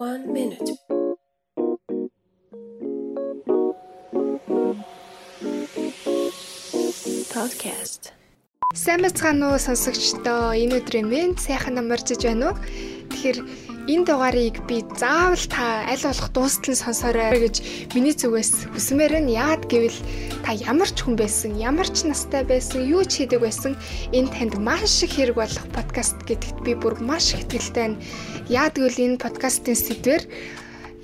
One minute. Podcast. Сайн бацгаана уу сонсогчдоо энэ өдрийн мэнд сайхан амарчж байна уу? Тэгэхээр энэ дугаарыг би заавал та аль болох дуустал нь сонсоорой гэж миний зүгээс хүсмээр нь яад гэвэл та ямар ч хүн байсан, ямар ч настай байсан, юу ч хийдэг байсан энэ танд маш их хэрэг болох подкаст гэдэгт би бүр маш их итгэлтэй байна. Яад гэвэл энэ подкастын сэдвэр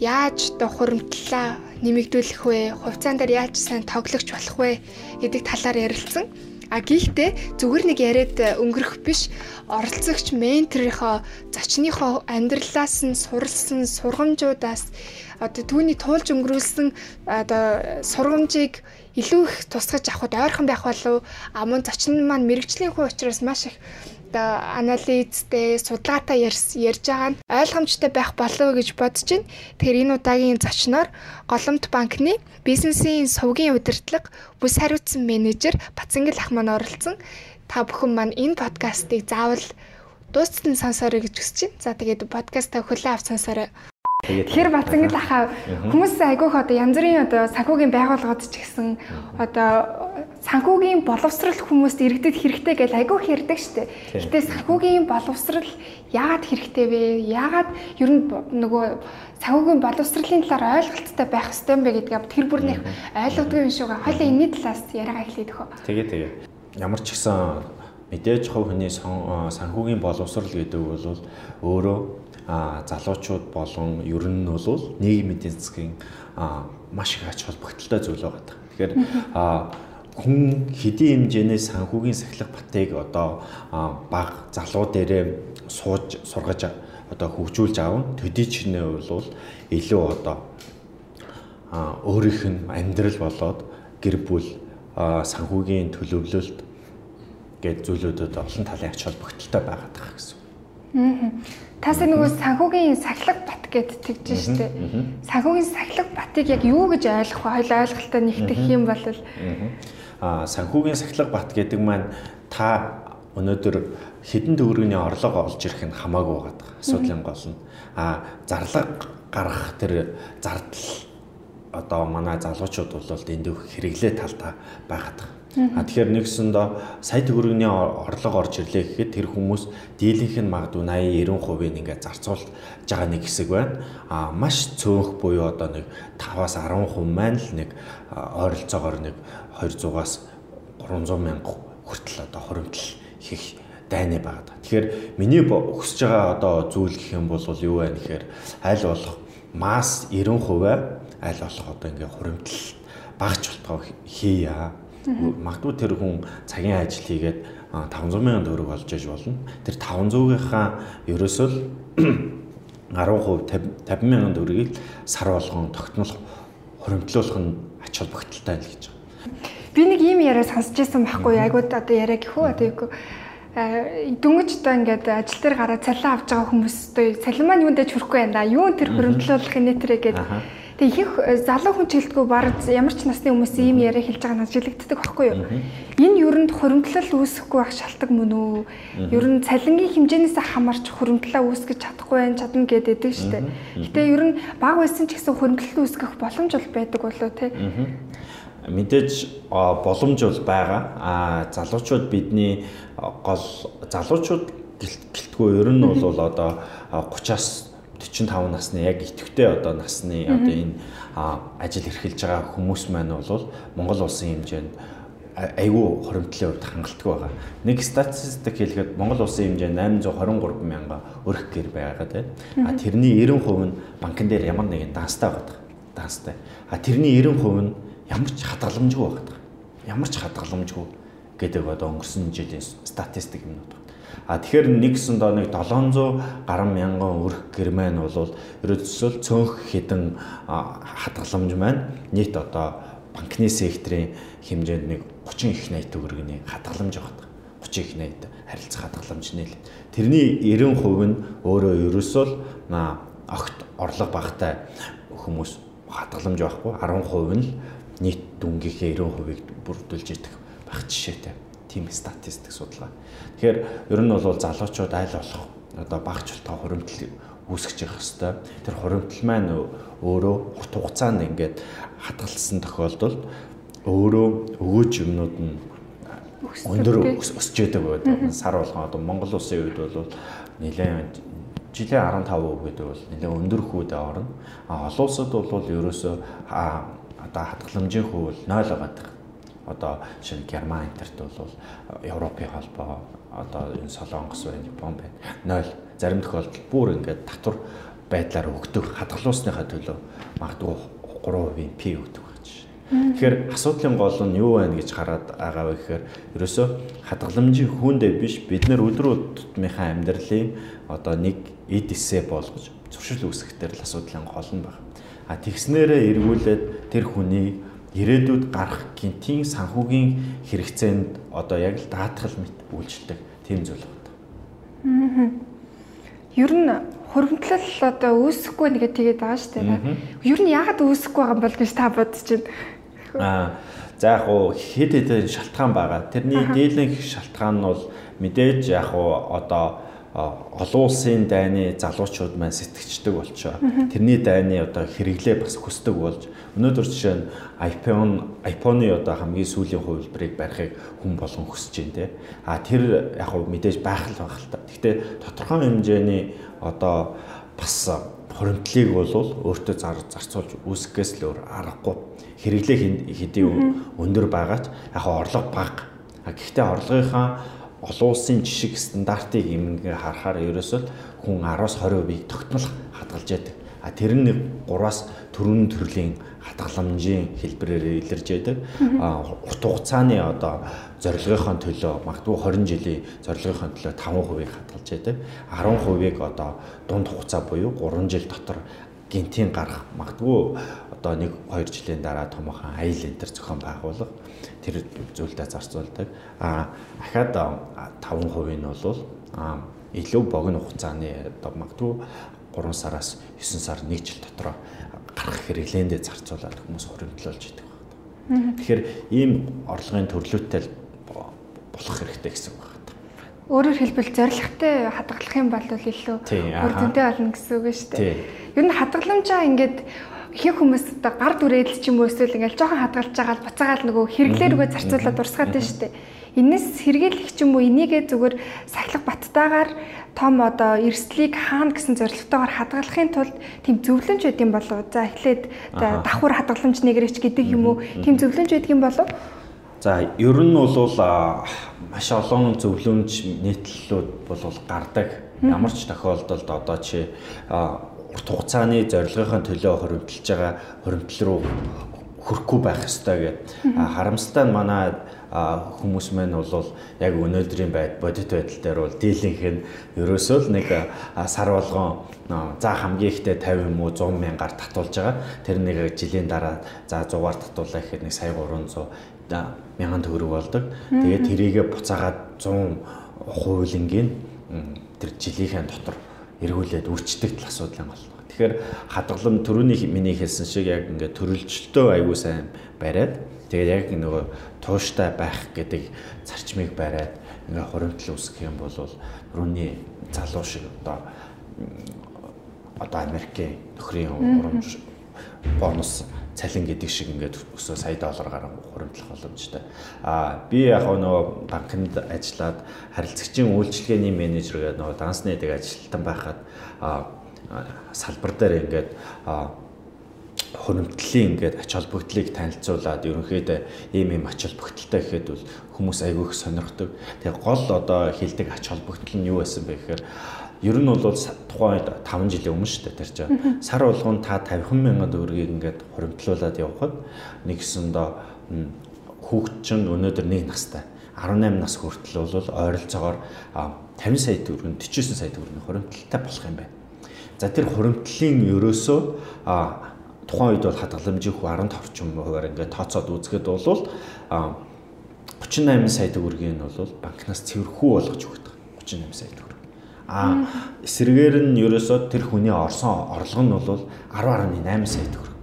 яаж одоо хуримтлалаа нэмэгдүүлэх вэ? Хувьцаан дээр яаж сайн тоглогч болох вэ гэдэг талаар ярилцсан. А гэхдээ зүгээр нэг яриад өнгөрөх биш. Оролцогч менторийнхоо зочныхоо амьдралаас нь суралсан сургамжуудаас одоо түүний туулж өнгөрүүлсэн одоо сургамжийг илүү их тусгаж авахд ойрхон байх болов. А мөн зочин маань мэрэгжлийн хүн учраас маш их одоо анализтэй судалгаатай ярьж байгаа нь ойлгомжтой байх болов гэж бодож байна. Тэгэхээр энэ удаагийн зочноор Голомт банкны бизнесийн сувгийн удирдлага бүс хариуцсан менежер Бацангил ах маань оролцсон. Та бүхэн маань энэ подкастыг заавал дуустал нь сонсоорой гэж хүсэж байна. За тэгээд подкастаа хүлээн авч сонсоорой. Тэгэхээр Бацангил ахаа хүмүүс айгүйх одоо янз бүрийн одоо санхүүгийн байгууллагууд ч гэсэн одоо санхүүгийн боловсрал хүмүүст иргэдэд хэрэгтэй гэж айгүйх ярьдаг штеп. Гэтэ санхүүгийн боловсрал яагаад хэрэгтэй вэ? Яагаад ер нь нөгөө санхүүгийн боловсролын талаар ойлголттой байх ёстой юм бэ гэдгийг тэр бүр нэг ойлгодгүй юм байгаа. Хойлоо энэний талаас яриагаа эхлэе дөхөө. Тэгээ тэгээ. Ямар ч гэсэн мэдээж хувь хүний санхүүгийн боловсрал гэдэг бол өөрөө залуучууд болон ер нь бол нийгмийн эдийн засгийн маш их ач холбогдолтой зүйл байгаа. Тэгэхээр хүн хэдийн хэмжээний санхүүгийн сахилга батыг одоо баг залуу дээрээ сууж сургаж одоо хөгжүүлж аав. Төдий чинээ бол илүү одоо өөрийнх нь амьдрал болоод гэр бүл санхүүгийн төлөвлөлт гээд зүйлүүдэд олон талын ач холбогдолтой байгаа гэсэн. Аа. Тасаа нөгөө санхүүгийн сахилга бат гэд тэгж штэ. Санхүүгийн сахилга батыг яг юу гэж ойлгох вэ? Хоёул ойлголтоо нэгтгэх юм бол аа санхүүгийн сахилга бат гэдэг маань та өнөөдөр хідэн төгрөгийн орлого олж ирэх нь хамаагүй байгаа. Асуудлын гол нь аа зарлага гаргах тэр зардал одоо манай залуучууд бол энд хэрэглээ талдаа байгаад байгаа. А тэгэхээр нэгсэндээ сая төгрөгийн орлого орж ирлээ гэхэд тэр хүмүүс дийлэнх нь магадгүй 80 90% ингээд зарцуулж байгаа нэг хэсэг байна. А маш цөөнх буюу одоо нэг 5-аас 10% маань л нэг ойролцоогоор нэг 200-аас 300 мянга хүртэл одоо хуримтлал хийх дайны байгаа. Тэгэхээр миний өсөж байгаа одоо зүйл гэх юм бол юу вэ гэхээр аль болох масс 90% аль болох одоо ингээ хуримтлал багч болтгоо хийя Магадгүй тэр хүн цагийн ажил хийгээд 500 сая төгрөг олж иж болно. Тэр 500-ийнхаа ерөөсөө л 10% 50 сая төгрөгийг сар болгон тогтнол хуримтлуулах нь ач холбогдолтой л гэж байна. Би нэг ийм яриа сонсч байсан байхгүй айгууд одоо яриа гэхүү одоо юу? Дөнгөж одоо ингээд ажил дээр гараад цалин авч байгаа хүмүүс одоо цалин маань юундаж хүрэхгүй байна да. Юу тэр хуримтлуулах нэтэрэ гэдэг Тэг их э, залуу хүн чиглэлгүй баг ямар ч насны хүмүүс ийм яриа хэлж байгаа надад жилэгддэг байхгүй юу? Энэ юунд хуримтлал үүсэхгүй байх шалтгаан мөн үү? Ер нь цалингийн хэмжээнээс хамаарч хуримтлалаа үүсгэж чадахгүй байх чадна гэдэг шүү дээ. Гэтэ ер нь баг байсан ч гэсэн хуримтлал үүсгэх боломж бол байдаг болоо тий. Мэдээж боломж бол байгаа. А залуучууд бидний гол залуучууд гэлтгүй ер нь бол одоо 30-аас 45 насны яг идэвхтэй одоо насны одоо энэ ажил эрхэлж байгаа хүмүүс маань бол Монгол улсын хэмжээнд айгүй хоримтлын хувьд хангалттай байгаа. Нэг статистик хэлэхэд Монгол улсын хэмжээнд 823 мянга өрх гэр байгаа тийм. А тэрний 90% нь банкн дээр ямар нэгэн данстай байгаа. Данстай. А тэрний 90% нь ямар ч хадгаламжгүй байгаа. Ямар ч хадгаламжгүй гэдэг одоо өнгөрсөн жилийн статистик юмнууд байна. А тэгэхээр нэгсэн доо нэг 700 гаруй мянган өрх герман бол ерөөсөө цөөнх хэдэн хадгаламж маань нийт одоо банкны секторын хэмжээнд нэг 30 их 80 төгрөгийн хадгаламж байгаа. 30 их 80 харилцах хадгаламж нийл. Тэрний 90% нь өөрөө ерөөсөө огт орлого багтай хүмүүс хадгаламж байхгүй 10% нь нийт дүнгийнхээ 90%-ийг бүрдүүлж идэх байх жишээтэй тийм статистик судалгаа. Тэгэхээр ер нь бол залуучууд айл болох одоо багч болтоо хуримтлал үүсгэж явах хэвээр. Тэр хуримтлал маань өөрөө урт хугацаанд ингээд хадгалсан тохиолдолд өөрөө өгөөж юмнууд нь өндөр өсөж яадаг байдаг. Сар болгон одоо Монгол улсын үед бол нэлээд жилийн 15% гэдэг бол нэлээд өндөр хүүдээ орно. А олон улсад бол ерөөсөө одоо хадгаламжийн хувь 0 байгаа. Одоо шинэ Герман интерт бол Европын холбоо одоо энэ Солонгос байна, Япон байна. 0 зарим тохиолдолд бүр ингээд татвар байдлаар өгдөг хадгалуусныхаа төлөө магадгүй 3% P өгдөг гэж. Тэгэхээр асуудлын гол нь юу байна гэж хараад байгаа вэ гэхээр ерөөсөө хадгаламжийн хүндээ биш бид нар өдрөө тутмынхаа амьдралын одоо нэг эд эсэ болгож зуршил үүсгэхээр л асуудлын гол нь байна. А тэгснээрээ эргүүлээд тэр хүний ирээдүйд гарах гинтийн санхүүгийн хэрэгцээнд одоо яг л даатгал мэт үйлчлдэг тийм зүйл байна. Ер нь хуримтлал одоо үүсэхгүй нэгэ тэгээд байгаа шүү дээ. Ер нь яагаад үүсэхгүй байгаа юм бол гэж та бодож байна. Аа за яг уу хэд хэдэн шалтгаан байгаа. Тэрний дийлэнх шалтгаан нь бол мэдээж яг уу одоо олон улсын дайны залуучууд маань сэтгэждэг болчоо. Тэрний дайны одоо хэрэглээ бас хүсдэг болж өнөөдөр жишээ нь iPhone iPhone-ы одоо хамгийн сүүлийн хувилбарыг барихыг хүн болгон хүсэж байна те. А тэр яг хөө мэдээж байх л байх л та. Гэхдээ тодорхой хэмжээний одоо бас хуримтлалыг бол өөртөө зарцуулж үүсгэхээс л өөр аргагүй. Хэрэглээ хэдийн өндөр байгаач яг орлого бага. Гэхдээ орлогынхаа олон улсын жишг стандартыг ингээ харахаар ерөөсөө хүн 10-аас 20%-ийг тогтмол хадгалж яадаг. А тэр нь 3-аас 4 төрлийн хадгаламжийн хэлбэрээр илэрж яадаг. А урт хугацааны одоо зорилгынхон төлөө магадгүй 20 жилийн зорилгынхон төлөө 5%-ийг хадгалж яадаг. 10%-ийг одоо дунд хугацаа буюу 3 жил дотор гинтийн гарах магадгүй одоо 1 2 жилийн дараа томоохон аял энэ төр зохион байгуулах тэр зүйлдээ зарцуулдаг. А дахиад 5% нь бол илүү богино хугацааны одоо магадгүй 3 сараас 9 сар 1 жил дотор гарах хэрэглээндээ зарцуулаад хүмүүс хуримтлуулж идэг байна. Тэгэхээр ийм орлогын төрлөөтэй болох хэрэгтэй гэсэн байна. Өөрөөр хэлбэл зоригтой хадгалах юм бол илүү үр дүнтэй болно гэсэн үг шүү дээ. Ер нь хадгаламжаа ингээд ихэнх хүмүүс одоо гар дүрээд ч юм уу эсвэл ингээл жоохон хадгалж байгаа л буцаагаал нөгөө хэрэглээрүүгээ зарцуулаад дурсгаад байна шүү дээ. Энэс хэрэгэлэх ч юм уу энийгээ зүгээр сахилах баттайгаар том одоо эрсдлийг хаана гэсэн зорилготойгоор хадгалахын тулд тийм зөвлөмж өгд юм болов. За эхлээд давхар хадгаламж нэгэрч гэдэг юм уу? Тийм зөвлөмж өгд юм болов? За ер нь бол маш олон зөвлөмж нийтлэлүүд бол гардаг. Ямар ч тохиолдолд одоо чи урт хугацааны зорилгынхаа төлөө хоримтлж байгаа хоримтл руу хөрөхгүй байх ёстой гэдэг. Харамсалтай нь манай хүмүүс маань бол яг өнөөдрийн байд бодит байдал дээр бол дийлэнх нь ерөөсөө л нэг сар болгон за хамгийн ихтэй 50 юм уу 100 мянгаар татуулж байгаа. Тэр нэг жилийн дараа за 100-аар татуулаа гэхэд нэг сая 300 мянган төгрөг болдог. Тэгээд тэрийгэ буцаагаад 100 хуулингийн тэр жилийнхээ дотор эргүүлээд үрчдэг тал асуудал юм байна. Тэгэхээр хадгалам төрөний миний хэлсэн шиг яг ингээд төрөлжөлтөө аягүй сайн бариад тэгээд яг нөгөө тууштай байх гэдэг зарчмыг бариад ингээ хуримтлал үүсгэх юм бол түрүүний залуу шиг одоо одоо Америкийн нөхрийн урамж бонус цалин гэдэг шиг ингээд өсөө сая доллараар хуримтлах боломжтой. Аа би яг нөгөө банкнд ажиллаад харилцагчийн үйлчилгээний менежер гэдэг нөгөө дансны дэг ажилтан байхад салбар дээр ингээд хуримтлалын ингээд ач холбогдлыг танилцуулаад ерөнхийдөө ийм ийм ач холбогдолтой гэхэд бол хүмүүс айгүй их сонирхдаг. Тэгээ гол одоо хилдэг ач холбогдол нь юу байсан бэ гэхээр ер нь бол тухайн үед 5 жилийн өмнө шүү дээ тэр чинь сар болгон та 50 мянган төгрөгийг ингээд хуримтлуулад явхад нэгсэндээ хүүхд чинь өнөөдөр нэг настай 18 нас хүртэл бол ойролцоогоор 50 сая төгрөг 49 сая төгрөгийн хуримтлалтай болох юм байна. За тэр хуримтлалын ерөөсөө тухайн үед бол хадгаламжийн хүү 10 орчим хувиар ингээд тооцоод үзэхэд бол 38 сая төгрөгийг нь бол банкнаас цэвэрхүү болгож өгдөг. 38 сая төгрөг. А эсрэгээр нь ерөөсөө тэр хүний орсон орлого нь бол 10.8 сая төгрөг.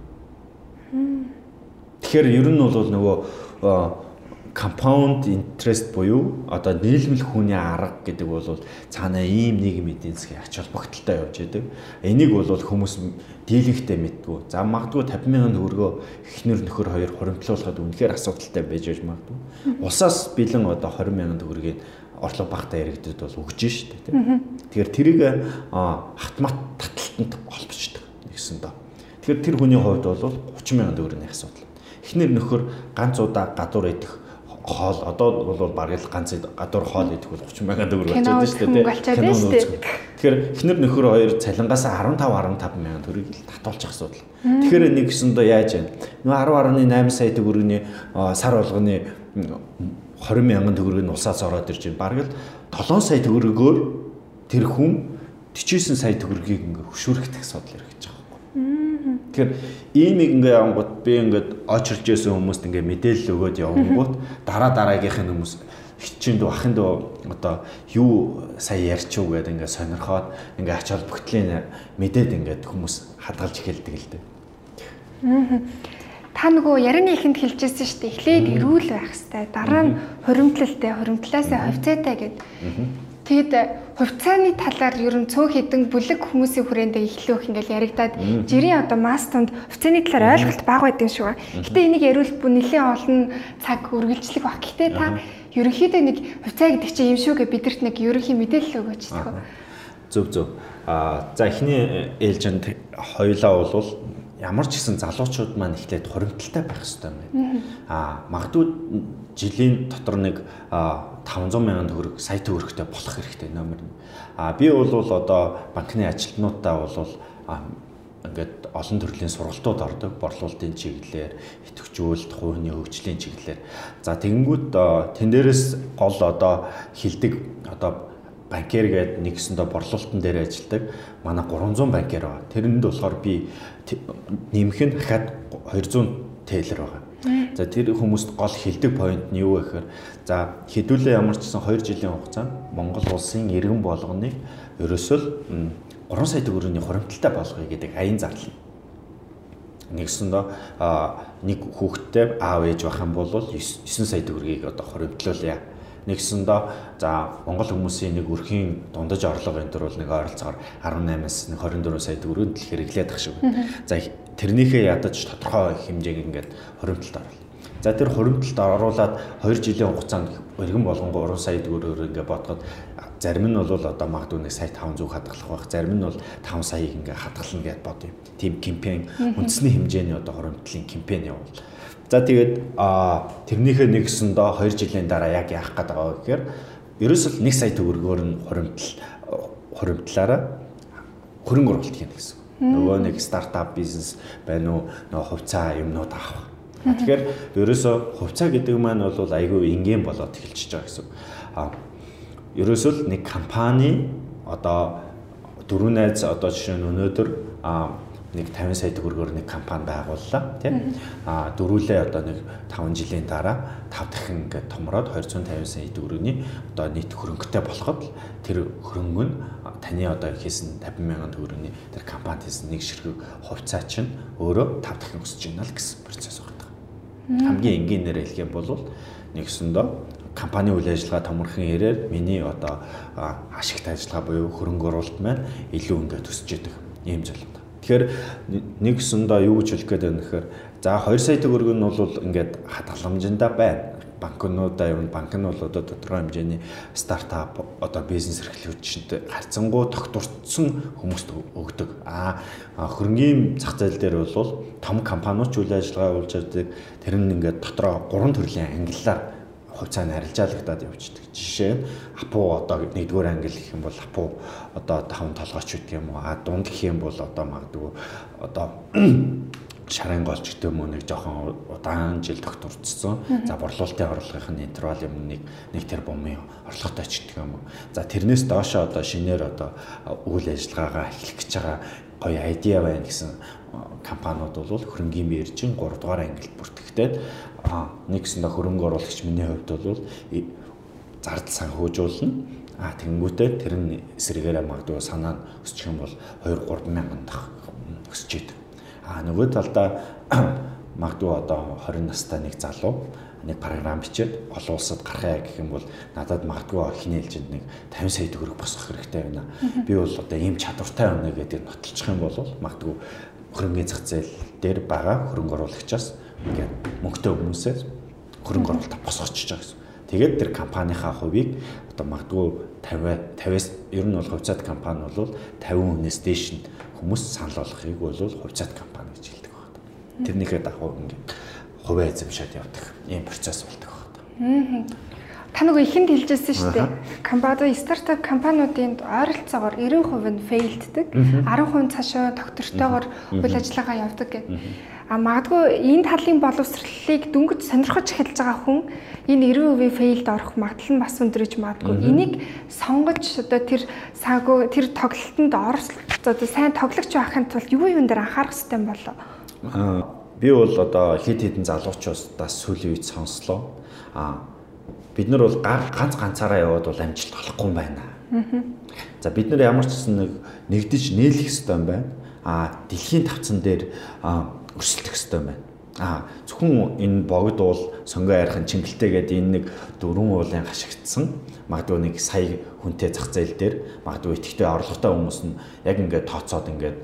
Тэгэхээр ер нь бол нөгөө compound interest буюу одоо нийлмэл хүний арга гэдэг бол цаанаа ийм нийгмийн эдийн засгийн ач холбогдолтой явж байдаг. Энийг бол хүмүүс дийлэнхтэй мэдгүй. За магадгүй 50 мянган төгрөгөө эхнэр нөхөр хоёр хуримтлуулахад үнэхээр асуудалтай байж байж магадгүй. Усаас бэлэн одоо 20 мянган төгрөгийг орлого багтаа яригдад бол өгж штэ тийм. Тэгэхээр тэрийг хатмат таталтанд холбочдөг гэсэн доо. Тэгэхээр тэр хүний хувьд бол 30 мянган төгрөгийн асуудал. Эхнэр нөхөр ганц удаа гадуур идэх хоол одоо бол бараг л ганц гадуур хоол идэх бол 30 мянган төгрөг болчиход шүү дээ. Тэгэхээр эхнэр нөхөр хоёр цалингаас 15 15 мянган төгрөгийг л татуулчих асуудал. Тэгэхээр нэг гэсэндээ яаж вэ? Нөө 10.8 сая төгрөгийн сар болгоны 20 мянган төгрөг нь усаас ороод ирж байна. Бараг л 7 сая төгрөгөөр тэр хүн 49 сая төгрөгийг ингээ хөшүүрэх асуудал ирэх гэж байгаа байхгүй. Тэгэхээр иймийг ингээ явангууд би ингээд очирч байсан хүмүүст ингээ мэдээлэл өгөөд явангууд дараа дараагийнх нь хүмүүс хичээнд бахын дөө одоо юу сая ярьчих уу гэдэг ингээ сонирхоод ингээ ач холбогдлын мэдээд ингээд хүмүүс хадгалж эхэлдэг л дээ. Та нөгөө ярианы ихэнд хэлжсэн шүү дээ. Эхлээд эрүүл байх хэвээр. Дараа нь хуримтлалтай, хуримтлаасаа хувьцаатай гэд. Тэгэд хувьцааны талаар ер нь цөөх хідэн бүлэг хүмүүсийн хүрээндээ эхлөөх ингээл яригадад жирийн одоо мастунд хувьцааны талаар ойлголт бага байдсан шүү. Гэтэ энийг яриулт бүн нэлийн олон цаг үргэлжлэх баг. Гэтэ та ерөнхийдөө нэг хувьцаа гэдэг чинь юм шүү гэ бидэрт нэг ерөнхий мэдээлэл өгөөч. Зөв зөв. А за эхний ээлжинд хоёлаа бол ямар ч гэсэн залуучууд маань эхлээд хуримталтай байх хэрэгтэй юм. Аа магадгүй жилийн дотор нэг 500 мянган төгрөг сая төгрөгтэй болох хэрэгтэй номер. Аа би бол одоо банкны ажилтнуудаа бол ингээд олон төрлийн сургалтууд ордог борлуулалтын чиглэлээр идэвхжүүлэлт хувийн хөгжлийн чиглэлээр за тэгэнгүүт тэн дээрээс гол одоо хилдэг одоо банкер гээд нэгсэндээ борлуулалтын дээр ажилладаг манай 300 банкер байгаа. Тэрэнд болохоор би нэмэх нь дахиад 200 тейлер байгаа. За тэр хүмүүст гол хилдэг point нь юу вэ гэхээр за хэдүүлээ ямар ч гэсэн 2 жилийн хугацаанд Монгол улсын иргэн болгоныг ерөөсөө л 3 сая төгрөгийн хуримталтай болгоё гэдэг аян зарлал. Нэгсэндээ нэг хүүхэдтэй аав ээж байх юм бол 9 сая төгрөгийг одоо хуримтлуулъя нэгсэндээ за Монгол хүмүүсийн нэг өрхийн дундаж орлого энэ төр бол нэг ойролцоогоор 18-аас 24 сая төгрөг дэлхийд хэрэглээд ах шиг. За тэрнийхээ ядаж тодорхой хэмжээг ингээд хуримтлалд оруулах. За тэр хуримтлалд оруулаад 2 жилийн хугацаанд өргөн болгонго 3 сая төгрөгөөр ингээд бодоход зарим нь бол одоо магадгүй нэг сая 500 хадгалах байх. Зарим нь бол 5 саяыг ингээд хадгална гэд бодъё. Тим кампайн үндэсний хэмжээний одоо хуримтлалын кампайн явуул. За тэгээд тэрнийхээ нэгсэндээ 2 жилийн дараа яг яах гээд байгаа вэ гэхээр ерөөсөл 1 сая төгрөгөөр нь хуримтлал хуримтлаараа хөрөнгө оруулалт хийнэ гэсэн. Нөгөө нэг стартап бизнес байна уу, нөгөө хувьцаа юмнууд авах. Тэгэхээр ерөөсөө хувьцаа гэдэг маань бол айгүй энгийн болоод эхэлчихэж байгаа гэсэн. А ерөөсөө нэг компани одоо дөрөв найз одоо жишээ нь өнөөдөр а нэг 50 сая төгрөгөөр нэг компани байгууллаа тийм а дөрүүлээ одоо нэг 5 жилийн дараа 5 дахин ингээд томроод 250 сая төгрөгийн одоо нийт хөрөнгөтэй болоход тэр хөрөнгө нь таны одоо хийсэн 50 мянган төгрөгийн тэр компанид хийсэн нэг ширхэг хувьцаа чинь өөрөө 5 дахин өсөж байна л гэсэн процесс байна. Хамгийн энгийнээр хэлэх юм бол нэгсэндөө компани үйл ажиллагаа томорхон ирээд миний одоо ашигт ажиллагаа буюу хөрөнгө оруулалт маань илүү ингээд өсөж идэг ийм зүйл. Тэгэхээр нэгсэндээ юу гэж хэлэх гээд байна гэхээр за 2 сая төгрөг нь бол ингээд хадгаламжиндаа байна. Банкнуудаа юм банк нь бол одоо тодорхой хэмжээний стартап одоо бизнес эрхлэгчдэд харьцангуй тогтворцсон хүмүүст өгдөг. Аа хөрөнгөний зах зээл дээр бол том компаниуд ч үйл ажиллагаа явуулж байдаг. Тэр нь ингээд дотроо гурван төрлийн ангиллаар хувьцаа нь арилжаалагдаад явждаг. Жишээ нь апу одоо нэгдүгээр англи гэх юм бол апу одоо таван толгойч гэдэг юм уу. А дунд гэх юм бол одоо магадгүй одоо шарын голч гэдэг юм уу нэг жоохон удаан жил докторцсон. За борлуулалтын орлогын интервал юм нэг нэг тэрбумын орлоготой ч гэдэг юм уу. За тэрнээс доошо одоо шинээр одоо үйл ажиллагаагаа эхлэх гэж байгаа гоё айдиа байна гэсэн компаниуд бол хөрөнгийн мэржин 3 дугаар ангилд бүртгэгдээд нэгсэндээ хөрөнгө оруулагч миний хувьд бол зардал санхүүжүүлнэ. А тэгэнгүүтээ тэр нь эсрэгээрээ магадгүй санаа нь өсчих юм бол 2 3 мянган дах өсч идэг. А нөгөө талдаа магадгүй одоо 20 настай нэг залуу нэг програм бичээд олон улсад гарахаа гэх юм бол надад магадгүй эхний ээлжинд нэг 50 сая төгрөг босгох хэрэгтэй байна. Би бол одоо ийм чадвартай байна гэдэг нотолчих юм бол магадгүй хөрөнгөний зах зээл дээр байгаа хөрөнгө оруулагчаас ингээд мөнгөтэй хүмүүсээс хөрөнгө оруулалт босгочихж байгаа гэсэн. Тэгээд тэр компанийнхаа хувийг одоо магадгүй 50 50-аас ер нь бол хувьцаат компани бол 50 хүнээс дээш нь хүмүүс санал болгохыг бол хувьцаат компани гэж хэлдэг байна. Тэрнийхээ дагуу ингээд хувиа эзэмшээд явдаг ийм процесс болдог байна. Та нөгөө ихэнд хэлжсэн шүү дээ. Компани стартап компаниудын ойролцоогоор 90% нь фейлддэг. 10% цаашаа доктортойгоор үйл ажиллагаа явдаг гэдэг. А магадгүй энэ талын боловсролыг дөнгөж сонирхож эхэлж байгаа хүн энэ 90% фейлд орох магадлал нь бас өндөрж магадгүй. Энийг сонгож одоо тэр саагүй тэр тоглолтод оролцож одоо сайн тоглогч байхын тулд юу юун дээр анхаарах хэрэгтэй юм болоо? Аа би бол одоо хэд хэдэн залуучуудаас сүүлийн үед сонслоо. Аа бид нар бол ганц ганцаараа яваад бол амжилт олохгүй юм байна. За бид нар ямар ч гэсэн нэг нэгдэж нээлэх хэрэгтэй юм байна. Аа дэлхийн тавцан дээр өрсөлдөх хэрэгтэй юм байна. Аа зөвхөн энэ богд бол сонгоо ярихын чингэлтэйгээд энэ нэг дөрвөн уулын хашигдсан магадгүй нэг сая хүнтэй зах зээл дээр магадгүй итгэвтэй орлоготой хүмүүс нь яг ингээд тооцоод ингээд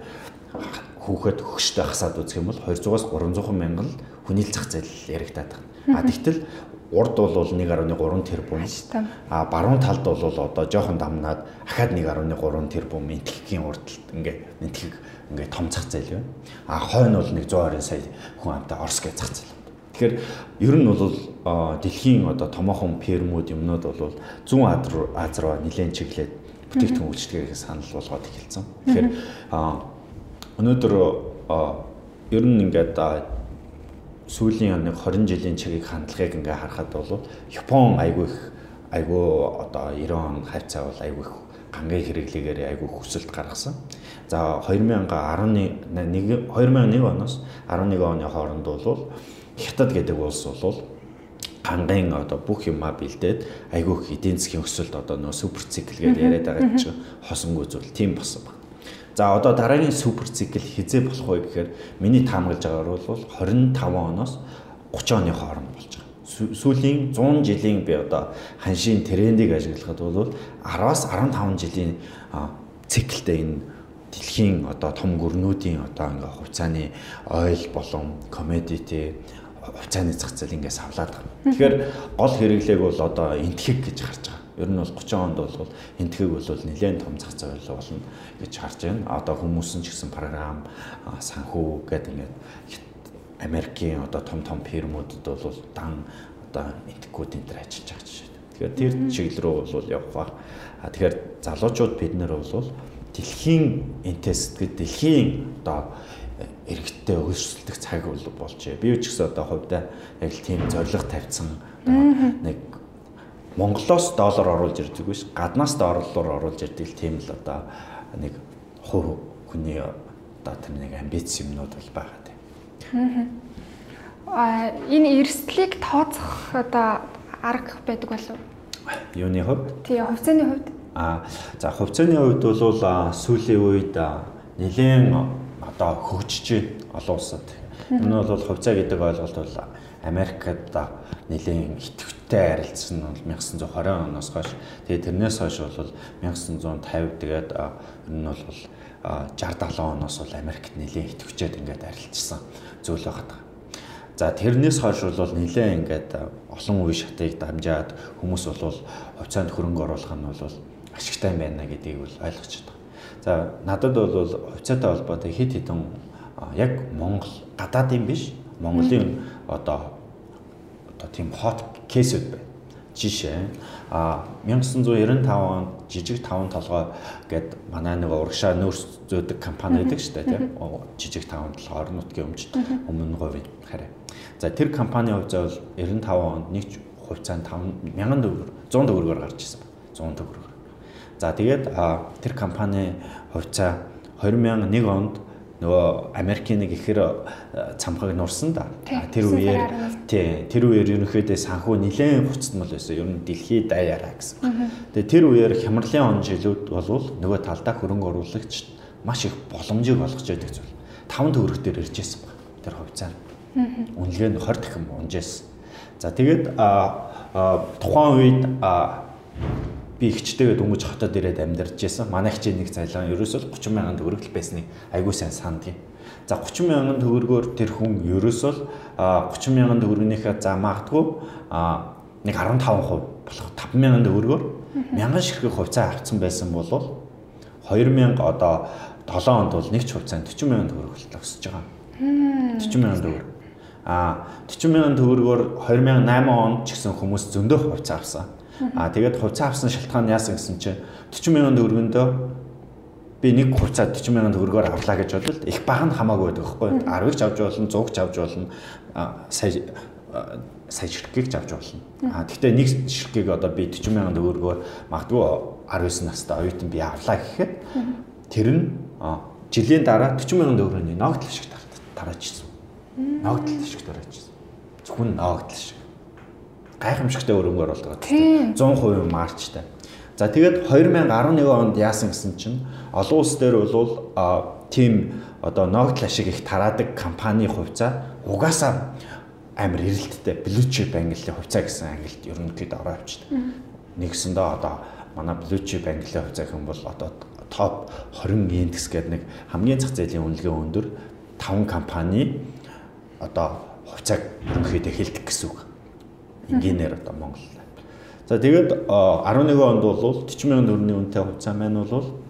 хүүхэд хөгштэй хасаад үзэх юм бол 200-аас 300 мянган хүнийл зах зээл яригадаад байна. А тэгтэл урд бол 1.3 тэрбум. А баруун талд бол одоо жоохон дамнаад ахаад 1.3 тэрбум энтхэгийн урдталт ингээ энтхэг ингээ том зах зээл байна. А хойно бол 120 сая хүн амтай Орос гэж зах зээл. Тэгэхээр ер нь бол дэлхийн одоо томоохон фермүүд юмнууд бол зүүн Аз руу нэлээд чиглээд бүтээгдэхүүн үйлчлэгээ санал болгоод эхэлсэн. Тэгэхээр өнөөдөр ер нь ингээд сүүлийн оны 20 жилийн чигийг хандлагыг ингээ харахад бол Япон айгүй их айгүй одоо 90 он хавцаа бол айгүй их гангийн хэрэглээгээр айгүй хүсэлт гаргасан. За 2011 2001 оноос 11 оны хооронд бол Хятад гэдэг улс бол гангийн одоо бүх юмаа бэлдээд айгүй их эдийн засгийн өсөлт одоо нөө супер цикл гэдэг яриад байгаа чинь хосонгүй зүйл тийм болсон байна. За одоо дараагийн супер цикл хизээ болох вэ гэхээр миний таамаглаж байгаагаар бол 25 оноос 30 оны хооронд болж байгаа. Сүүлийн 100 жилийн би одоо ханшийн трендийг ажиглахад бол 10-аас 15 жилийн циклтэй энэ дэлхийн одоо том гүрнүүдийн одоо ингээ хувьцааны ойл болон commodity хувьцааны зах зээл ингээ савлаад байгаа. Тэгэхээр гол хэрэглээг бол одоо энтхэг гэж харж байгаа. Ер нь бол 30 онд бол энтхэг бол нэлээд том зах зээл болно гэж харж байна. Одоо хүмүүс нь ч гэсэн програм санхүү гэдэг ингээд Америкийн одоо том том фирмүүдэд бол дан одоо энтгүүд энэ төр ажиллаж байгаа жишээ. Тэгэхээр тэр чиглэл рүү бол явах ба. Тэгэхээр залуучууд бид нэр бол дэлхийн энтэс гэдэг дэлхийн одоо иргэдтэй өрсөлдөх цаг бол болж байна. Би ч гэсэн одоо хувьдаа яг л тийм зориг тавьсан нэг Монголоос доллар оруулж ирдэг биш гаднаас доллар оруулж ирдэг тийм л одоо нэг хувь хүний одоо тэр нэг амбиц юмнууд бол байгаа тийм. Аа энэ эрсдлийг тооцох одоо арга байдаг болов? Юуны хувьд? Тий, хувьцааны хувьд. Аа за хувьцааны хувьд бол сүүлийн үед нэлээд одоо хөгжиж олон улсад. Энэ бол хувьцаа гэдэг ойлголт бол Америкт нэлийн идэвхтэй арилцсан нь бол 1920 оноос хойш. Тэгээд тэрнээс хойш бол 1950 тэгээд ер нь бол 60 70 оноос бол Америкт нэлийн идэвхжээд ингээд арилцсан зүйл байгаа. За тэрнээс хойш бол нэлээ ингээд олон үе шатыг дамжаад хүмүүс бол хувьцаанд хөрөнгө оруулах нь бол ашигтай байна гэдгийг бол ойлгож байна. За надад бол хувьцаатай холбоотой хэд хэдэн яг Монгол гадаадын биш Монголын одоо одоо тийм hot кейсүүд байна. Жишээ а 1995 онд жижиг таван толгой гэд манай нэг урагшаа нөөц зөөдөг компани байдаг шүү дээ тийм жижиг таван толгой орон нутгийн өмчт өмнө говийн хараа. За тэр компани хувьцаа бол 95 онд нэг хувьцаанд 5000 төгрөг 100 төгрөгөөр гарч ирсэн байна. 100 төгрөгөөр. За тэгээд тэр компани хувьцаа 2001 онд нөгөө Америкийн нэг ихэр цамхаг нурсан да. Тэр үеэр тий тэр үеэр ерөнхийдөө санхүү нэлээд буцтмал байсан. Ер нь дэлхий даяараа гэсэн. Тэгээ тэр үеэр хямралын он жилүүд болвол нөгөө талдаа хөрөнгө оруулагч маш их боломжийг олгож байдаг зүйл. 5 төгрөгтөр ирж байсан баг. Тэр хувьцаа. Үнэлгээ нь 20 дахин унжээсэн. За тэгээд тухайн үед би ихчтэйгээ дөнгөж хотод ирээд амьдарч байсан. Манай хичээл нэг цайлаа ерөөсөө 30 сая төгрөг л байсныг айгүй сайн сандгийн. За 30 сая төгрөгөөр тэр хүн ерөөсөө 30 сая төгрөгнийхээ за магадгүй нэг 15% болох 5 сая төгрөгөөр мянган ширхэг хувьцаа авцсан байсан бол 2000 одоо 7 онд бол нэг ч хувьцаанд 40 сая төгрөг болтол өсөж байгаа. 40 сая төгрөг. А 40 сая төгрөгөөр 2008 онд ч гэсэн хүмүүс зөндөө хувьцаа авсан. Аа тэгээд хувьцаа авсан шалтгаан яасан гэсэн чинь 40 мянган төгрөгөндөө би нэг хувьцаа 40 мянган төгрөгөөр авлаа гэж бодвол их баг нь хамаагүй байдаг байхгүй 10-ыг ч авч болно 100-г ч авч болно сая сая ширхгийг ч авч болно. Аа гэхдээ нэг ширхгийг одоо би 40 мянган төгрөгөөр магадгүй 19 настай оюутан би авлаа гэхэд тэр нь жилийн дараа 40 мянган төгрөгийн ногдол шиг тараачсан. Ногдол шиг тараачсан. Зөвхөн ногдол шиг гайхамшигтай өрөнгөөр болдог. 100% марчтай. За тэгээд 2011 онд яасан гэсэн чинь олон улс дээр бол тийм одоо ногдол ашиг их тараадаг компани хувьцаа угаасаа амар эрэлттэй blue chip ангиллын хувьцаа гэсэн ангилд ерөнхийдөө ороо авчдаг. Нэгсэндээ одоо манай blue chip ангиллын хувьцаа хэм бол одоо топ 20 индекс гэдэг нэг хамгийн зах зээлийн үнэлгээ өндөр 5 компани одоо хувьцааг ерөнхийдөө хэлдэг гэсэн үг энгийнээр одоо Монгол. За тэгээд 11 онд бол 40 сая төгрөгийн үнэтэй хувьцаа маань бол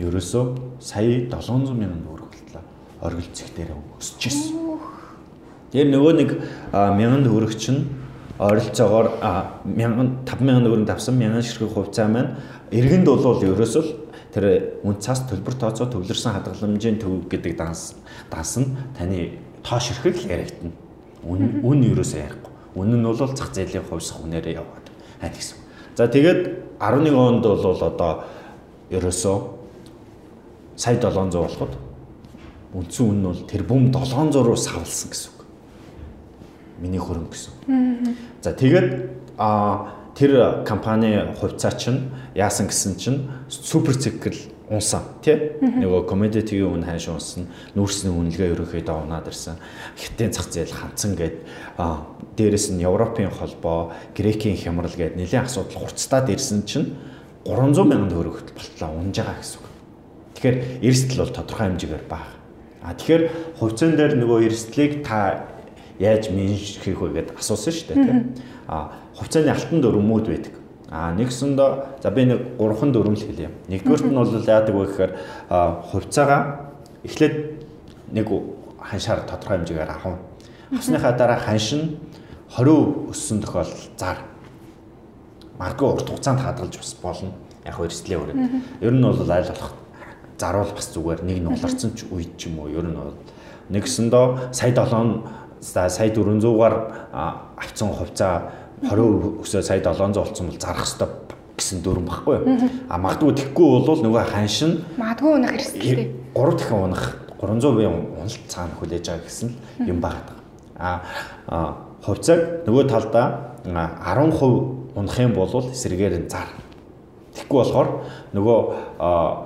ерөөсөө сая 700 мянган төгрөг болтлоо. Оргил зэх дээр өсөж ирсэн. Тэр нөгөө нэг мянган төгрөг чинь ойролцоогоор 1000 5000 төгрөг тавсан мянган ширхэг хувьцаа маань иргэнд бол ерөөсөө тэр үн цаас төлбөр тооцоо төвлөрсөн хадгаламжийн төв гэдэг данс данс нь таны тоо ширхэг яригдана. Үн үн ерөөсөө ярихгүй. Үнэн нь бол зах зээлийн хувьс хүнээрээ яваад байна гэсэн. За тэгээд 11 онд бол одоо ерөөсөө сая 700 болоход үндсэн үн нь бол тэрбум 700 руу савлсан гэсэн үг. Миний хөрөнгө гэсэн. За тэгээд а тэр компани хувьцаа чинь яасан гэсэн чинь супер цикл унсан тий нөгөө commodity-ийн үн хайш унсан нүүрсний үнэлгээ ерөөхдөө унаад ирсэн хятадын зах зээл ханцсан гэд дээрэс нь Европын холбоо Грекийн хямрал гэд нэлийн асуудал хурцтаад ирсэн чинь 300 мянган төгрөг болтлоо унж байгаа гэсэн үг. Тэгэхээр эрсдэл бол тодорхой хэмжээгээр бага. А тэгэхээр хувьцаан дээр нөгөө эрсдлийг та яаж менеж хийх вэ гэдээ асуусан шүү дээ тий. А хувьцааны алтан дөрөмүүд байдаг А нэгсэндээ за би нэг 3хан дөрөв л хэлье. Нэгдүгürt нь бол яадаг вэ гэхээр хувьцаагаа эхлээд нэг ханшаар тодорхой хэмжээгээр авах. Авсныхаа дараа ханш нь 20% өссөн тохиолдол зар. Маркуу урт хугацаанд хадгалж бас болно. Яг эрсдлийн үрээ. Ер нь бол айл болох заруул бас зүгээр нэг нугларсан ч үед ч юм уу ер нь бол нэгсэндээ сая 7 сая 400-аар авцсан хувьцаа 20% өсөө сая 700 болсон бол зарах хэвээр гэсэн дүрм баггүй. А магадгүй тэггүй бол нөгөө ханш нь магадгүй унах хэрэгтэй. 3 дахин унах 300% уналт цаана хүлээж байгаа гэсэн юм багт. А хувьцааг нөгөө талдаа 10% унах юм бол эсрэгээр нь зар. Тэггүй болохоор нөгөө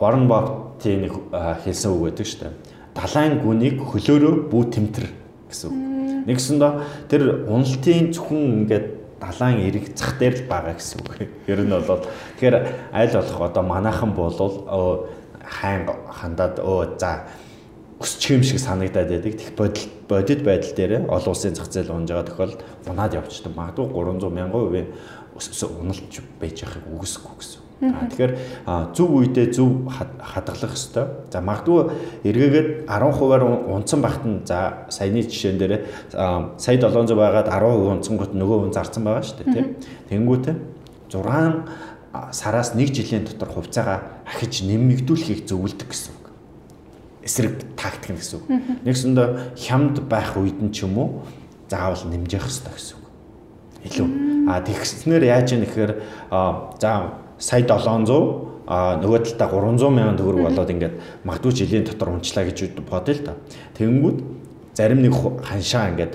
Warren Buffett-ийн нэг хэлсэн үг байдаг шүү дээ. Далайн гүнийг хөлөөрөө бүү тэмтэр гэсэн үг. Нэгсэндээ тэр уналтын зөвхөн ингээд далайн эрэг зах дээр л байгаа гэсэн үг. Ер нь бол тэгэхээр аль болох одоо манайхан болвол хайн хандаад өө за өсчих юм шиг санагдаад байдаг. Тэг бодит бодит байдал дээр олон улсын зах зээл унж байгаа тохиолдолд унаад явчихдаг. Магадгүй 300 мянган хувийн уналж байж байхыг үгүйсэхгүй гэсэн. Тэгэхээр зөв үедээ зөв хадгалах хэвээр. За магадгүй эргээгээд 10%-аар унцсан багт нь за саяны жишээн дээр сая 700 байгаад 10% унцсангууд нөгөө хүн зарцсан байгаа шүү дээ тийм. Тэнгүүтээ 6 сараас 1 жилийн дотор хувьцаагаа ахиж нэмэгдүүлэхийг зөвлөдөг гэсэн үг. Эсрэг тактик гэсэн үг. Нэгсэндээ хямд байх үед нь ч юм уу заавал нэмжих хэрэгтэй гэсэн үг. Илүү. А тэгснээр яаж яах вэ гэхээр за сая 700 а нөгөө талдаа 300 мянган төгрөг болоод ингээд магадгүй жилийн дотор унчлаа гэж бодъё л та. Тэгэнгүүт зарим нэг ханшаа ингээд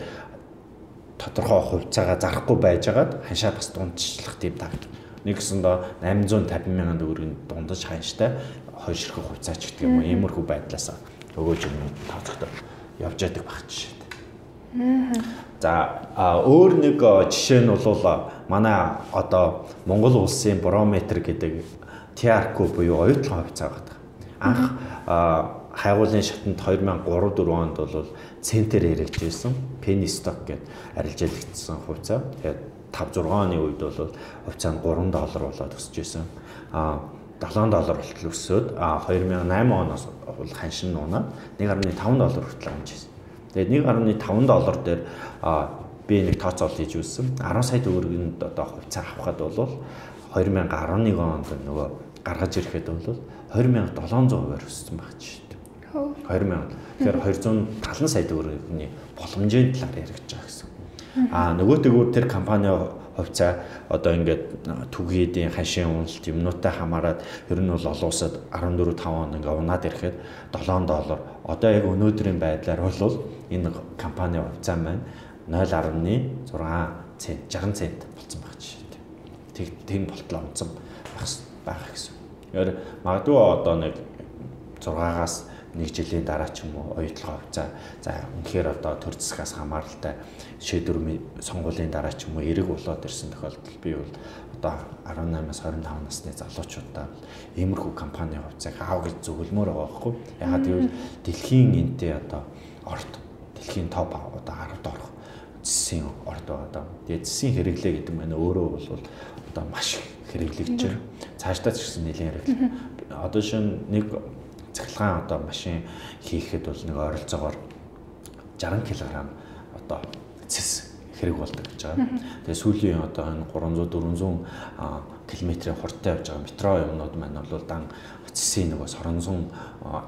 тодорхой хувьцаагаа зарахгүй байжгаад ханшаа бас дундчлах тийм тагт. Нэгсэндээ 850 мянган төгрөгийн дундаж ханштай хойшрох хувьцаач гэдэг юм уу иймэрхүү байдлаас өгөөж юм тооцохдоо явж яадаг баг жишээ. За өөр нэг жишээ нь бол манай одоо Монгол улсын барометр гэдэг TRQ буюу оюутлын хувьцаа байдаг. Анх хайгуулын шатанд 2003 4 онд бол центр хэрэгж байсан. Penny stock гэд арилжаалагдсан хувьцаа. Тэгээд 5 6 оны үед бол хувьцаа нь 3 доллар болоод өсөж байсан. А 7 доллар болтол өсөөд а 2008 оноос бол ханшин нуунаад 1.5 доллар хүртэл амжижсэн. Тэгээд 1.5 доллар дээр би нэг тооцоол хийж үзсэн. 10 сая төгрөгийн одоо хувьцаа авахад бол 2011 онд нөгөө гаргаж ирэхэд бол 2700%-аар өссөн баг чи. 2000. Тэгэхээр 270 сая төгрөгийн боломжийн талаар яригдж байгаа гэсэн. Аа нөгөөтэйгүүр тэр компани хувьцаа одоо ингээд түгээдийн хашийн уналт юмнуутай хамаарат ер нь бол олон улсад 14 5 он ингээд унаад ирэхэд 7 доллар одоо яг өнөөдрийн байдлаар бол энэ компани хувьцаа маань 0.6 цент 60 цент болсон байх жишээ. Тэг тийм болтол онцсон байх гэсэн. Тэгэхээр магадгүй одоо нэг 6-аас нэг жилийн дараа ч юм уу оюутлага хувьцаа за үнэхээр одоо төр засгаас хамааралтай шийдвэр сонгуулийн дараа ч юм уу эрэг болоод ирсэн тохиолдолд би бол одоо 18-аас 25 насны залуучуудаа иймэрхүү компани хувьцааг аав гэж зөвлөмөр байгаа байхгүй ягаад гэвэл дэлхийн энтэй одоо орд дэлхийн топ одоо 10-д орох зэсийн орд байгаа даа. Тэгээд зэсийн хэрэглээ гэдэг нь өөрөө бол одоо маш хэрэглэгдэж байна. Цаашдаа ч гэсэн нэлээд хэрэглээ. Одоо шин нэг цахилгаан одоо машин хийхэд бол нэг ойролцоогоор 60 кг одоо цэс хэрэг болдог гэж байгаа. Тэгээ сүүлийн одоо энэ 300 400 км-ийн хурдтай явж байгаа метро юмнууд маань бол дан цэсийн нөгөө соронзон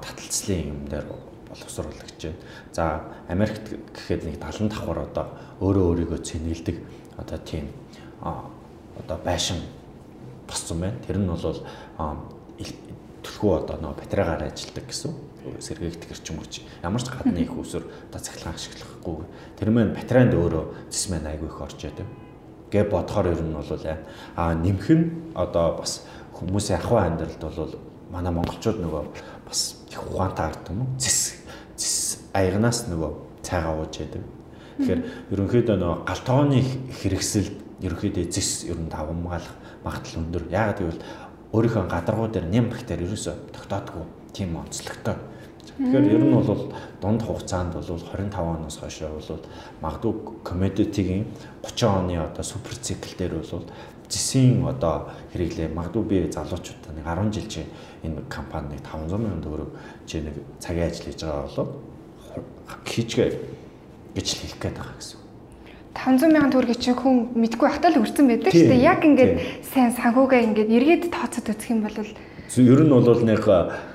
таталцлын юм дээр боловсруулах гэж байна. За Америкт гэхэд нэг 70 давхар одоо өөрөө өөрийгөө цэнгэлдэг одоо тийм одоо байшин босцсон байна. Тэр нь бол төлхөө одоо нөгөө батарейгаар ажилладаг гэсэн сэргээгдэх эрчим хүч. Ямар ч гадны их усөр одоо цахилгаан ашиглахгүй. Тэр мэн батарейнд өөрөө зэс мэн айгүй их орж яадаг. Гэ бодохоор ер нь бол аа нэмэх нь одоо бас хүмүүсийн ахуй амьдралд бол манай монголчууд нөгөө бас их ухаантай ард юм уу? Зэс зэс аягнаас нөгөө цайгаа ууж яадаг. Тэгэхээр ерөнхийдөө нөгөө галтооны хэрэгсэл ерөнхийдөө зэс ер нь давмгаалах магадлал өндөр. Яагаад гэвэл өөрийнхөө гадаргуу дээр нэм бактери ерөөсө тогтоодгүй тийм онцлогтой. Тэгэхээр ер нь бол дунд хугацаанд бол 25 оноос хойшоо бол магадгүй commodity-гийн 30 оны одоо супер цикл дээр бол зэсийн одоо хэрэглээ магадгүй би залуучуудаа нэг 10 жил чи энэ компаниг 500 сая төгрөг чи нэг цагийн ажил хийж байгаа болоод хийчгээ гэж хэлэх гээд байгаа гэсэн. 500 мянган төгрөгийг чи хүн мэдгүй ахтаа л өрцөн байдаг шүү дээ. Яг ингээд сайн санхугаа ингээд эргээд тооцоод үзэх юм бол ер нь бол нэг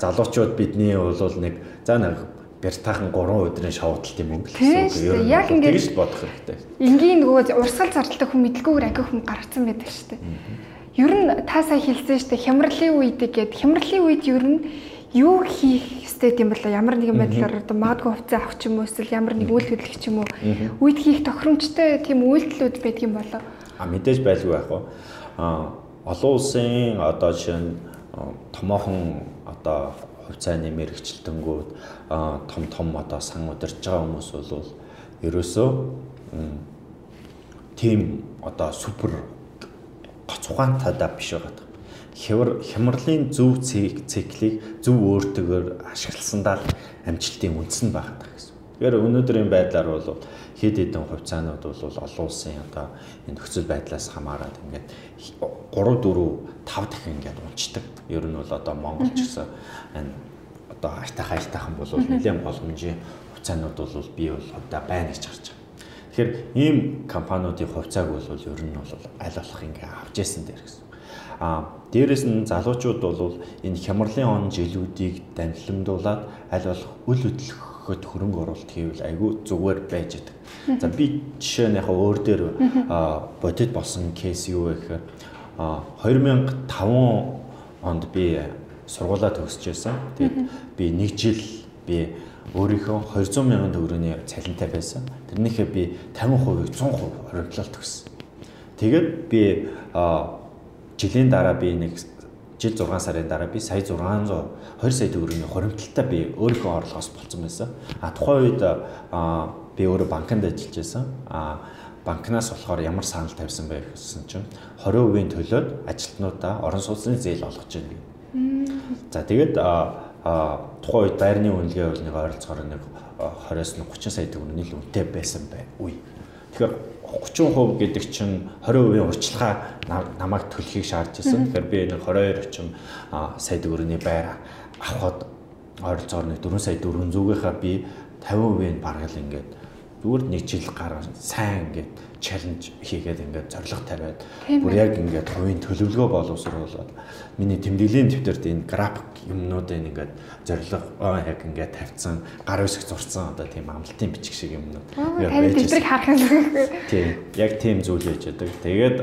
залуучууд бидний бол нэг за нэг бертахан 3 өдрийн шоудлт юм өнгө гэсэн үг. Яг ингээд тэгж бодох хэрэгтэй. Энгийн нөгөө урсгал зардалтай хүн мэдлгүйгээр агих хүн гарцсан байдаг шүү дээ. Ер нь та сая хэлсэн шүү дээ. Хямралын үед гээд хямралын үед ер нь юу хийх ёстой юм бол ямар нэгэн байдлаар одоо магадгүй хувьцаа авах ч юм уу эсвэл ямар нэг үйл хөдлөх ч юм уу үед хийх тохиромжтой тийм үйлдэлүүд байдаг юм болоо. А мэдээж байлгүй байх уу. А олон улсын одоо жишээ нь томоохон одоо хувьцаа нэмэр хичэлтэнгүүд том том одоо сан удирж байгаа хүмүүс бол ерөөсөө тийм одоо супер гоц ухаантай биш байгаа хямар хямралын зөв циклийг зөв өөртөөр ашигласандаа амжилтын үндэс нь багтдаг гэсэн. Тэгэхээр өнөөдрийн байдлаар бол хэд хэдэн хувьцаанууд бол олон улсын одоо энэ нөхцөл байдлаас хамаарат ингээд 3 4 5 дахин ингээд унцдаг. Ер нь бол одоо Монгол ч гэсэн энэ одоо хайртай хайртайхан бол нэлээд боломжийн хувьцаанууд бол би бол одоо байна гэж харж байгаа. Тэгэхээр ийм компаниудын хувьцааг бол ер нь бол аль болох ингээ авч яасан дээр гэсэн. А дээрэс нь залуучууд бол энэ хямралын он жилүүдийг данилмдуулаад аль болох үл хөдлөхөд хөрөнгө оруулалт хийвэл айгүй зүгээр байж идэг. За би жишээ нь яг өөр дээр бодит болсон кейс юу вэ гэхээр 2005 онд би сургуулаа төгсөж байсан. Тэгээд би нэг жил би өөрийнхөө 200 мянган төгрөгийн цалинтай байсан. Тэрнийхээ би 50%-ийг 100% хориглолт өгсөн. Тэгээд би жилийн дараа би нэг жил 6 сарын дараа би сая 600 2 сая төгрөгийн хуримтлалтай би өөрийнхөө орлогоос болцсон байсан. А тухайн үед би өөрөө банкнд ажиллаж байсан. Аа банкнаас болохоор ямар санал тавьсан бэ гэсэн чинь 20% төлөөд ажилтнуудаа орон сууцны зээл олгож байна. За тэгээд тухайн үед байрны үнэлгээ бол нэг ойролцоогоор нэг 20-с 30 сая төгрөгийн үнэтэй байсан бай. Үе. Тэгэхээр 30% гэдэг чинь 20% урьдчилгаа намайг төлөхийг шаардж байсан. Тэгэхээр би нэг 22 орчим сая төгрөгийн байр авахд ойролцоогоор нэг 4 сая 400-ийнхаа би 50% нь бараг л ингээд зүгээр нэг жил гараа сайн ингээд чаленж хийгээд ингээд зорилго тавиад бүр яг ингээд хувийн төлөвлөгөө боловсруулаад миний тэмдэглэлийн дэвтэрт энэ график юмнуудыг ингээд зорилго яг ингээд тавьсан гар үсэг зурцсан одоо тийм амлалтын бичиг шиг юмнууд ингээд байж дэвтрийг харах юм. Тийм яг тийм зүйл яж байдаг. Тэгээд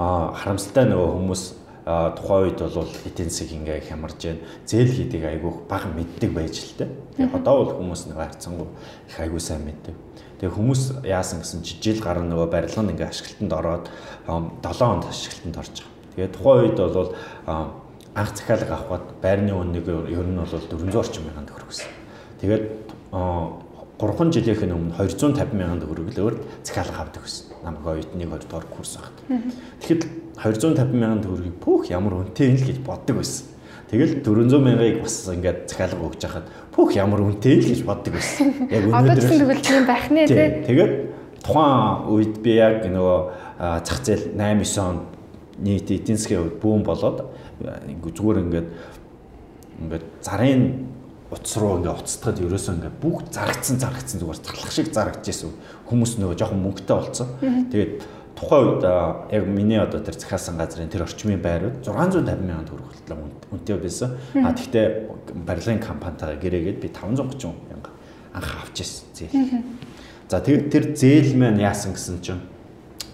а харамсалтай нөгөө хүмүүс тухайн үед бол эдийн засаг ингээ хямарж байна. Зээл хийдэг айгүйх бага мэддэг байж л тэ. Тэгээ одоо бол хүмүүс нэг хайцсангүй их айгүй сайн мэддэг. Тэгээ хүмүүс яасан гэсэн чи жил гарна нөгөө барилга нь ингээ ашиглалтанд ороод 7 хонд ашиглалтанд орж байгаа. Тэгээ тухайн үед бол анх захиалга авахад байрны үнэнийг ер нь бол 400 орчим мянган төгрөг гэсэн. Тэгээд 3 жилийнхэн өмнө 250 мянган төгрөглөөр захиалга авдаг гэсэн. Намайг оюутныг 2 дугаар курс авахд. Тэгэхэд 250 мянган төгрөгийг пүүх ямар үнэтэй юм л гэж боддог байсан. Тэгэл 400 мянгаыг бас ингээд захиалга өгч хахад пүүх ямар үнэтэй л гэж боддог байсан. Яг өнөөдөр одоо тэгвэл тийм байх нэ тий. Тэгээд тухайн үед би яг нөгөө зах зээл 8 9 он нийт эдийн засгийн хувьд бүүн болоод зүгээр ингээд ингээд зарын утас руу ингээ уцтахад ерөөсөө ингээ бүх зарагдсан зарагдсан зүгээр царлах шиг зарагдж байсан хүмүүс нөгөө жоохон мөнгөтэй болцсон. Тэгээд тухайн үед яг миний одоо тэр захиалсан газрын тэр орчмын байрууд 650 мянган төгрөг хүртэл үнэтэй байсан. А тэгтээ барилгын компанитайгаа гэрээгээд би 530 мянга анх авч ирсэн зээл. За тэгээд тэр зээл маань яасан гэсэн чинь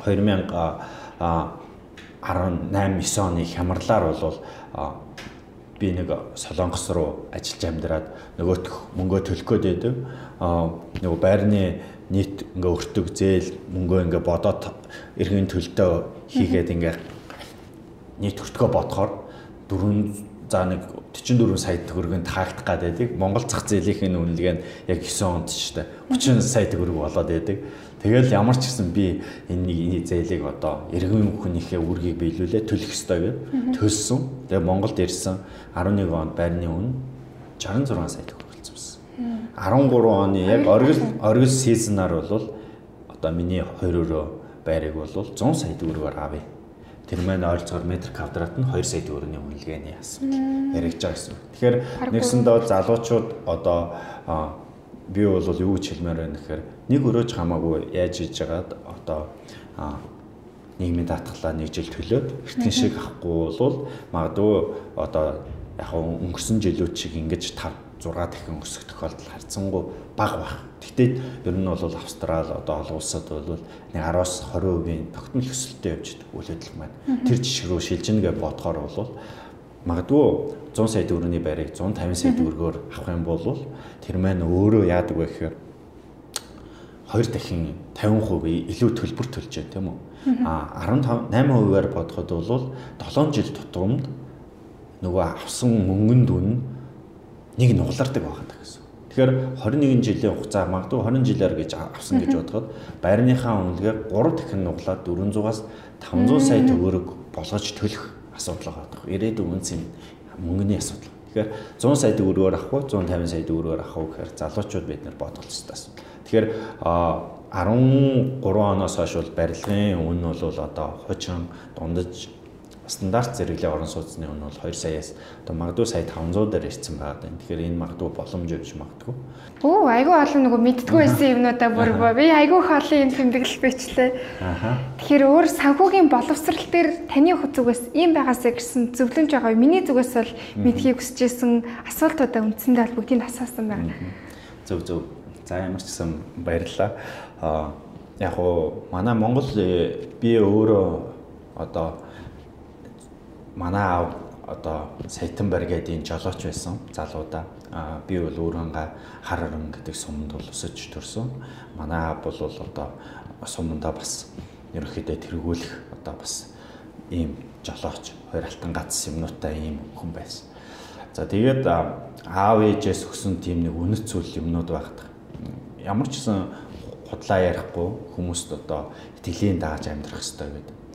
2000 а 18 9 оны хямралаар бол би нэг Солонгос руу ажиллаж амьдраад нөгөөх мөнгөө төлөх гээд байдаг. Нөгөө байрны нийт ингээ өртөг зээл мөнгөө ингээ бодоод эргэн төлтөө хийгээд ингээ нийт өртгөө бодохоор 4 за нэг 44 сая төгрөгийн таагдах гад байдаг. Монгол зах зээлийн үнэлгээ нь яг 9 онд ч штэ 30 сая төгрөг болоод байдаг. Тэгэл ямар ч гэсэн би энэ нэг зээлийг одоо эргэн хүнийхээ үүргийг биелүүлээ төлөх ёстой гэж төлсөн. Тэгээ Монголд ирсэн 11 онд байрны үн 66 сая төгрөг. 13 оны яг оргил оргил сизнаар бол одоо миний 20 өрөө байрыг бол 100 сая төгрөгөөр авъя. Тэр маань ойролцоогоор метр квадрат нь 2 сая төгрөгийн үнэлгээний яасан яригж байгаа гэсэн. Тэгэхээр нэгсэндээ залуучууд одоо би бол юу гэж хэлмээр байна гэхээр нэг өрөөж хамаагүй яаж хийж байгаад одоо нийгмийн даатгалаа нэг жил төлөөд эртхэн шиг авахгүй бол магадгүй одоо яг өнгөрсөн жилүүд шиг ингэж 5 6 дахин өсөх тохиолдол харьцангуй бага баг. Гэхдээ ер нь бол Австрал одоо олон улсад бол нэг 10-аас 20% тогтмол өсөлтөд явж байгаа үйл явдал маань. Тэр жишг рүү шилжинэ гэж бодохоор бол магадгүй 100 сая төгрөгийн байрыг 150 сая төгрөгөөр авах юм бол тэр маань өөрөө яадаг вэ гэхээр хоёр дахин 50% илүү төлбөр төлж байна тийм үү? А 15 8%-аар бодоход бол 7 жил тутамд нөгөө авсан мөнгөнд үн нэг нугалардаг байгаад гэсэн. Тэгэхээр 21 жилийн хугацаа магадгүй 20 жилээр гэж авсан гэж бодоход байрныхаа үнэлгээ 3 дахин нуглаад 400-аас 500 сая төгрөг болгож төлөх асуудал байгаа. Ирээдүйн үнц юм мөнгөний асуудал. Тэгэхээр 100 сая төгрөгөөр авах уу 150 сая төгрөгөөр авах уу гэхээр залуучууд бид бодох хэрэгтэй асуудал. Тэгэхээр 13 оноос хойш бол барилгын үн бол одоо хуучин дундаж стандарт зэрэглээ орон сууцны үн бол 2 саяас одоо магадгүй сая 500 дээр ирсэн байгаа даа. Тэгэхээр энэ магадгүй боломж өгч магадгүй. Өө айгүй олон нөгөө мэддгүй байсан юмнуудаа бүр би айгүй их олон юм тэмдэглэл бичлээ. Аха. Тэгэхээр өөр санхүүгийн боловсрал дээр таны зүгээс ийм байгаасаа гэсэн зөвлөмж байгаа. Миний зүгээс бол мэдхийг хүсэжсэн асуултуудаа үндсэндээ бол бүгдийг асуусан байна. Зөв зөв. За ямар ч гэсэн баярлалаа. Аа яг уу манай Монгол э, би өөрөө одоо манай аав одоо Саятанбар гэдэг энэ жолооч байсан залуудаа. Би бол өөрөнгө хар орон гэдэг суманд бол өсөж төрсөн. Манай аав бол одоо суманда бас ерөнхийдөө тэргүүлэх одоо бас ийм жолооч хоёр алтан гац юмнуутай ийм хүн байсан. За тэгээд аав ээжээс өссөн тийм нэг үнэт зүйл юмнууд багт. ямар ч гэсэн худлаа ярихгүй хүмүүст одоо итгэлийн дааж амьдрах хэрэгтэй гэдэг.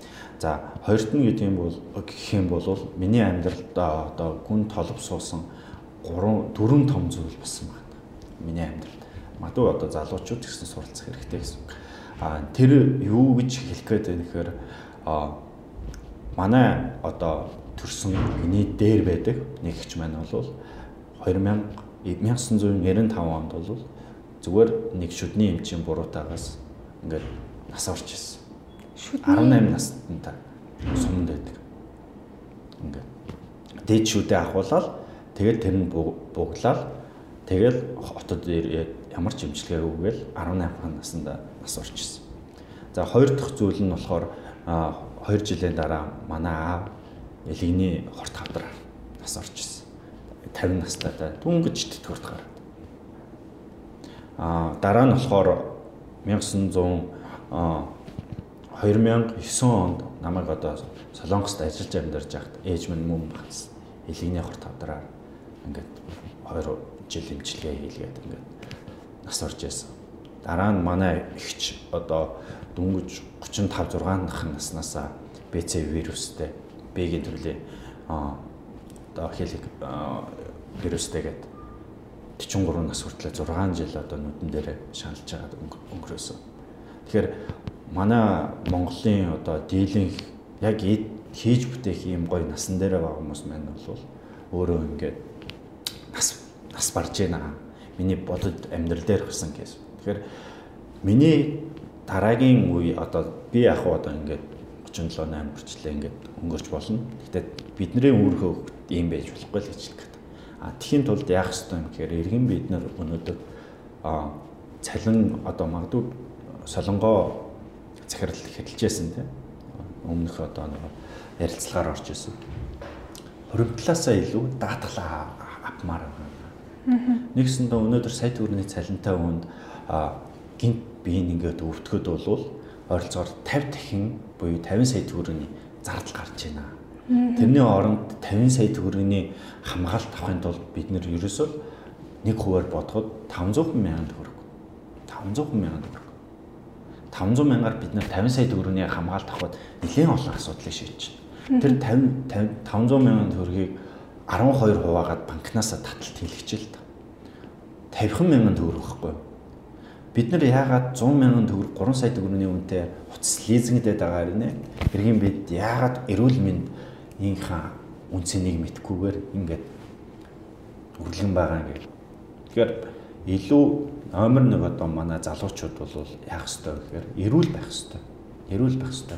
За хоёрт нь гэдэг юм бол гэх юм бол миний амьдралд одоо гүн толб суусан 3 4 том зүйл болсон байна. Миний амьдралд. Магадгүй одоо залуучууд гэсэн суралцах хэрэгтэй гэсэн. А тэр юу гэж хэлэх гээд байна гэхээр а манай одоо төрсөн миний дээр байдаг нэг ихч маань бол 2000 1995 онд бол зүгээр нэг шүдний эмчийн буруутаагаас ингээд нас орж ирсэн. 18 наснда сумд байдаг. Ингээд дээд шүдээ ахуулаад тэгэл тэр нь буглаад тэгэл хотод ямар ч имчилгээгүйгээл 18 наснда нас орж ирсэн. За хоёр дахь зүйл нь болохоор 2 жилийн дараа манай аав элэгний хорт хавдраар нас орж ирсэн. 50 настай дүнгэж тэтгэврт гараад. Аа дараа нь болохоор 1900 а 2009 онд намайг одоо Солонгост ажиллаж амьдарч байхад ээж минь мөн багц элэгний хор тавдраар ингээд 2 жил имчилгээ хийлгээд ингээд нас орж байсан. Дараа нь манай ихч одоо дөнгөж 35 6 нахын наснаасаа БЦ вирустэй Б-гийн төрлийн одоо хэлийг вирустэйгээд 43 нас хүртэл 6 жил одоо нүдэн дээр шаналж байгаад өнгөрөөсөн. Тэгэхээр манай Монголын одоо дийлэнх яг хийж бүтээх юм гоё насан дээр байгаа хүмүүс маань бол өөрөө ингээд нас нас барж байна. Миний бодод амьдрал дээр гарсан гэсэн. Тэгэхээр миний дараагийн үе одоо би яг одоо ингээд 37 8 хүрчлээ ингээд өнгөрч болно. Гэтэ бидний өөрхөө ийм байж болохгүй л гэж хэлдэг. А тхийн тулд яах ёстой юм гэхээр иргэн бид нар өнөөдөр а цалин одоо магадгүй солонгоо захирал хэлжсэн тийм өмнөх одоо нэг ярилцлагаар орж исэн. Хуримтлаасаа илүү даатгалаа авмаар байна. Нэгсэндээ өнөөдөр сая төгрөгийн цалинтай хүнд гинт биеийн ингээд өвтгöd болвол ойролцоогоор 50 дахин буюу 50 сая төгрөгийн зардал гарч байна. Тэрний оронд 50 сая төгрөгийн хамгаалалт авахын тулд бид нэр ерөөсөө нэг хуваар бодоход 500 мянган төгрөг. 500 мянган төгрөг. 500 мянгаар бид нэр 50 сая төгрөгийн хамгаалалт авахд нэлээд олон асуудлыг шийдэж байна. Тэр 50 500 мянган төгрөгийг 12 хуваагаад банкнасаа таталт хийлгэж л та. 50 мянган төгрөг байхгүй бид нар яагаад 100 мянган төгрөг 3 сая төгрөгийн үнэтэй утас лизингдээд байгаа юм нэ? Хэргийн бид яагаад эрүүл мэнд инхаа үнцнийг мэдхгүйгээр ингээд өрлгөн байгаа юм. Тэгэхээр илүү номер нэг одоо манай залуучууд бол яах ёстой гэхээр эрүүл байх ёстой. Эрүүл байх ёстой.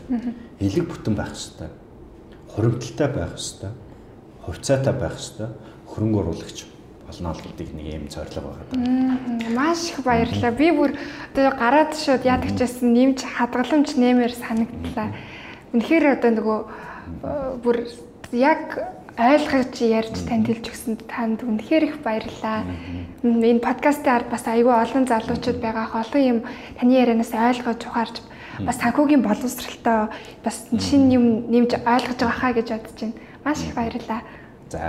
Элэг бүтэн байх ёстой. Хуримталтай байх ёстой. Хувьцаатай байх ёстой. Хөрөнгө оруулагч болно л гэдэг нэг юм зорилго байгаа. Маш их баярлалаа. Би бүр одоо гараад шууд яадаг ч гэсэн нэмж хадгаламж нэмэр санагдлаа. Үнэхээр одоо нөгөө бүр яг ойлгож ярьж таньдилж өгсөнд танд үнэхээр их баярлалаа. Энэ подкастын ард бас айгүй олон залуучууд байгаа. Олон юм таны ярианаас ойлгож ухаарч бас санхүүгийн боловсралтай бас шинэ юм нэмж ойлгож байгаа хаа гэж бодож байна. Маш их баярлалаа. За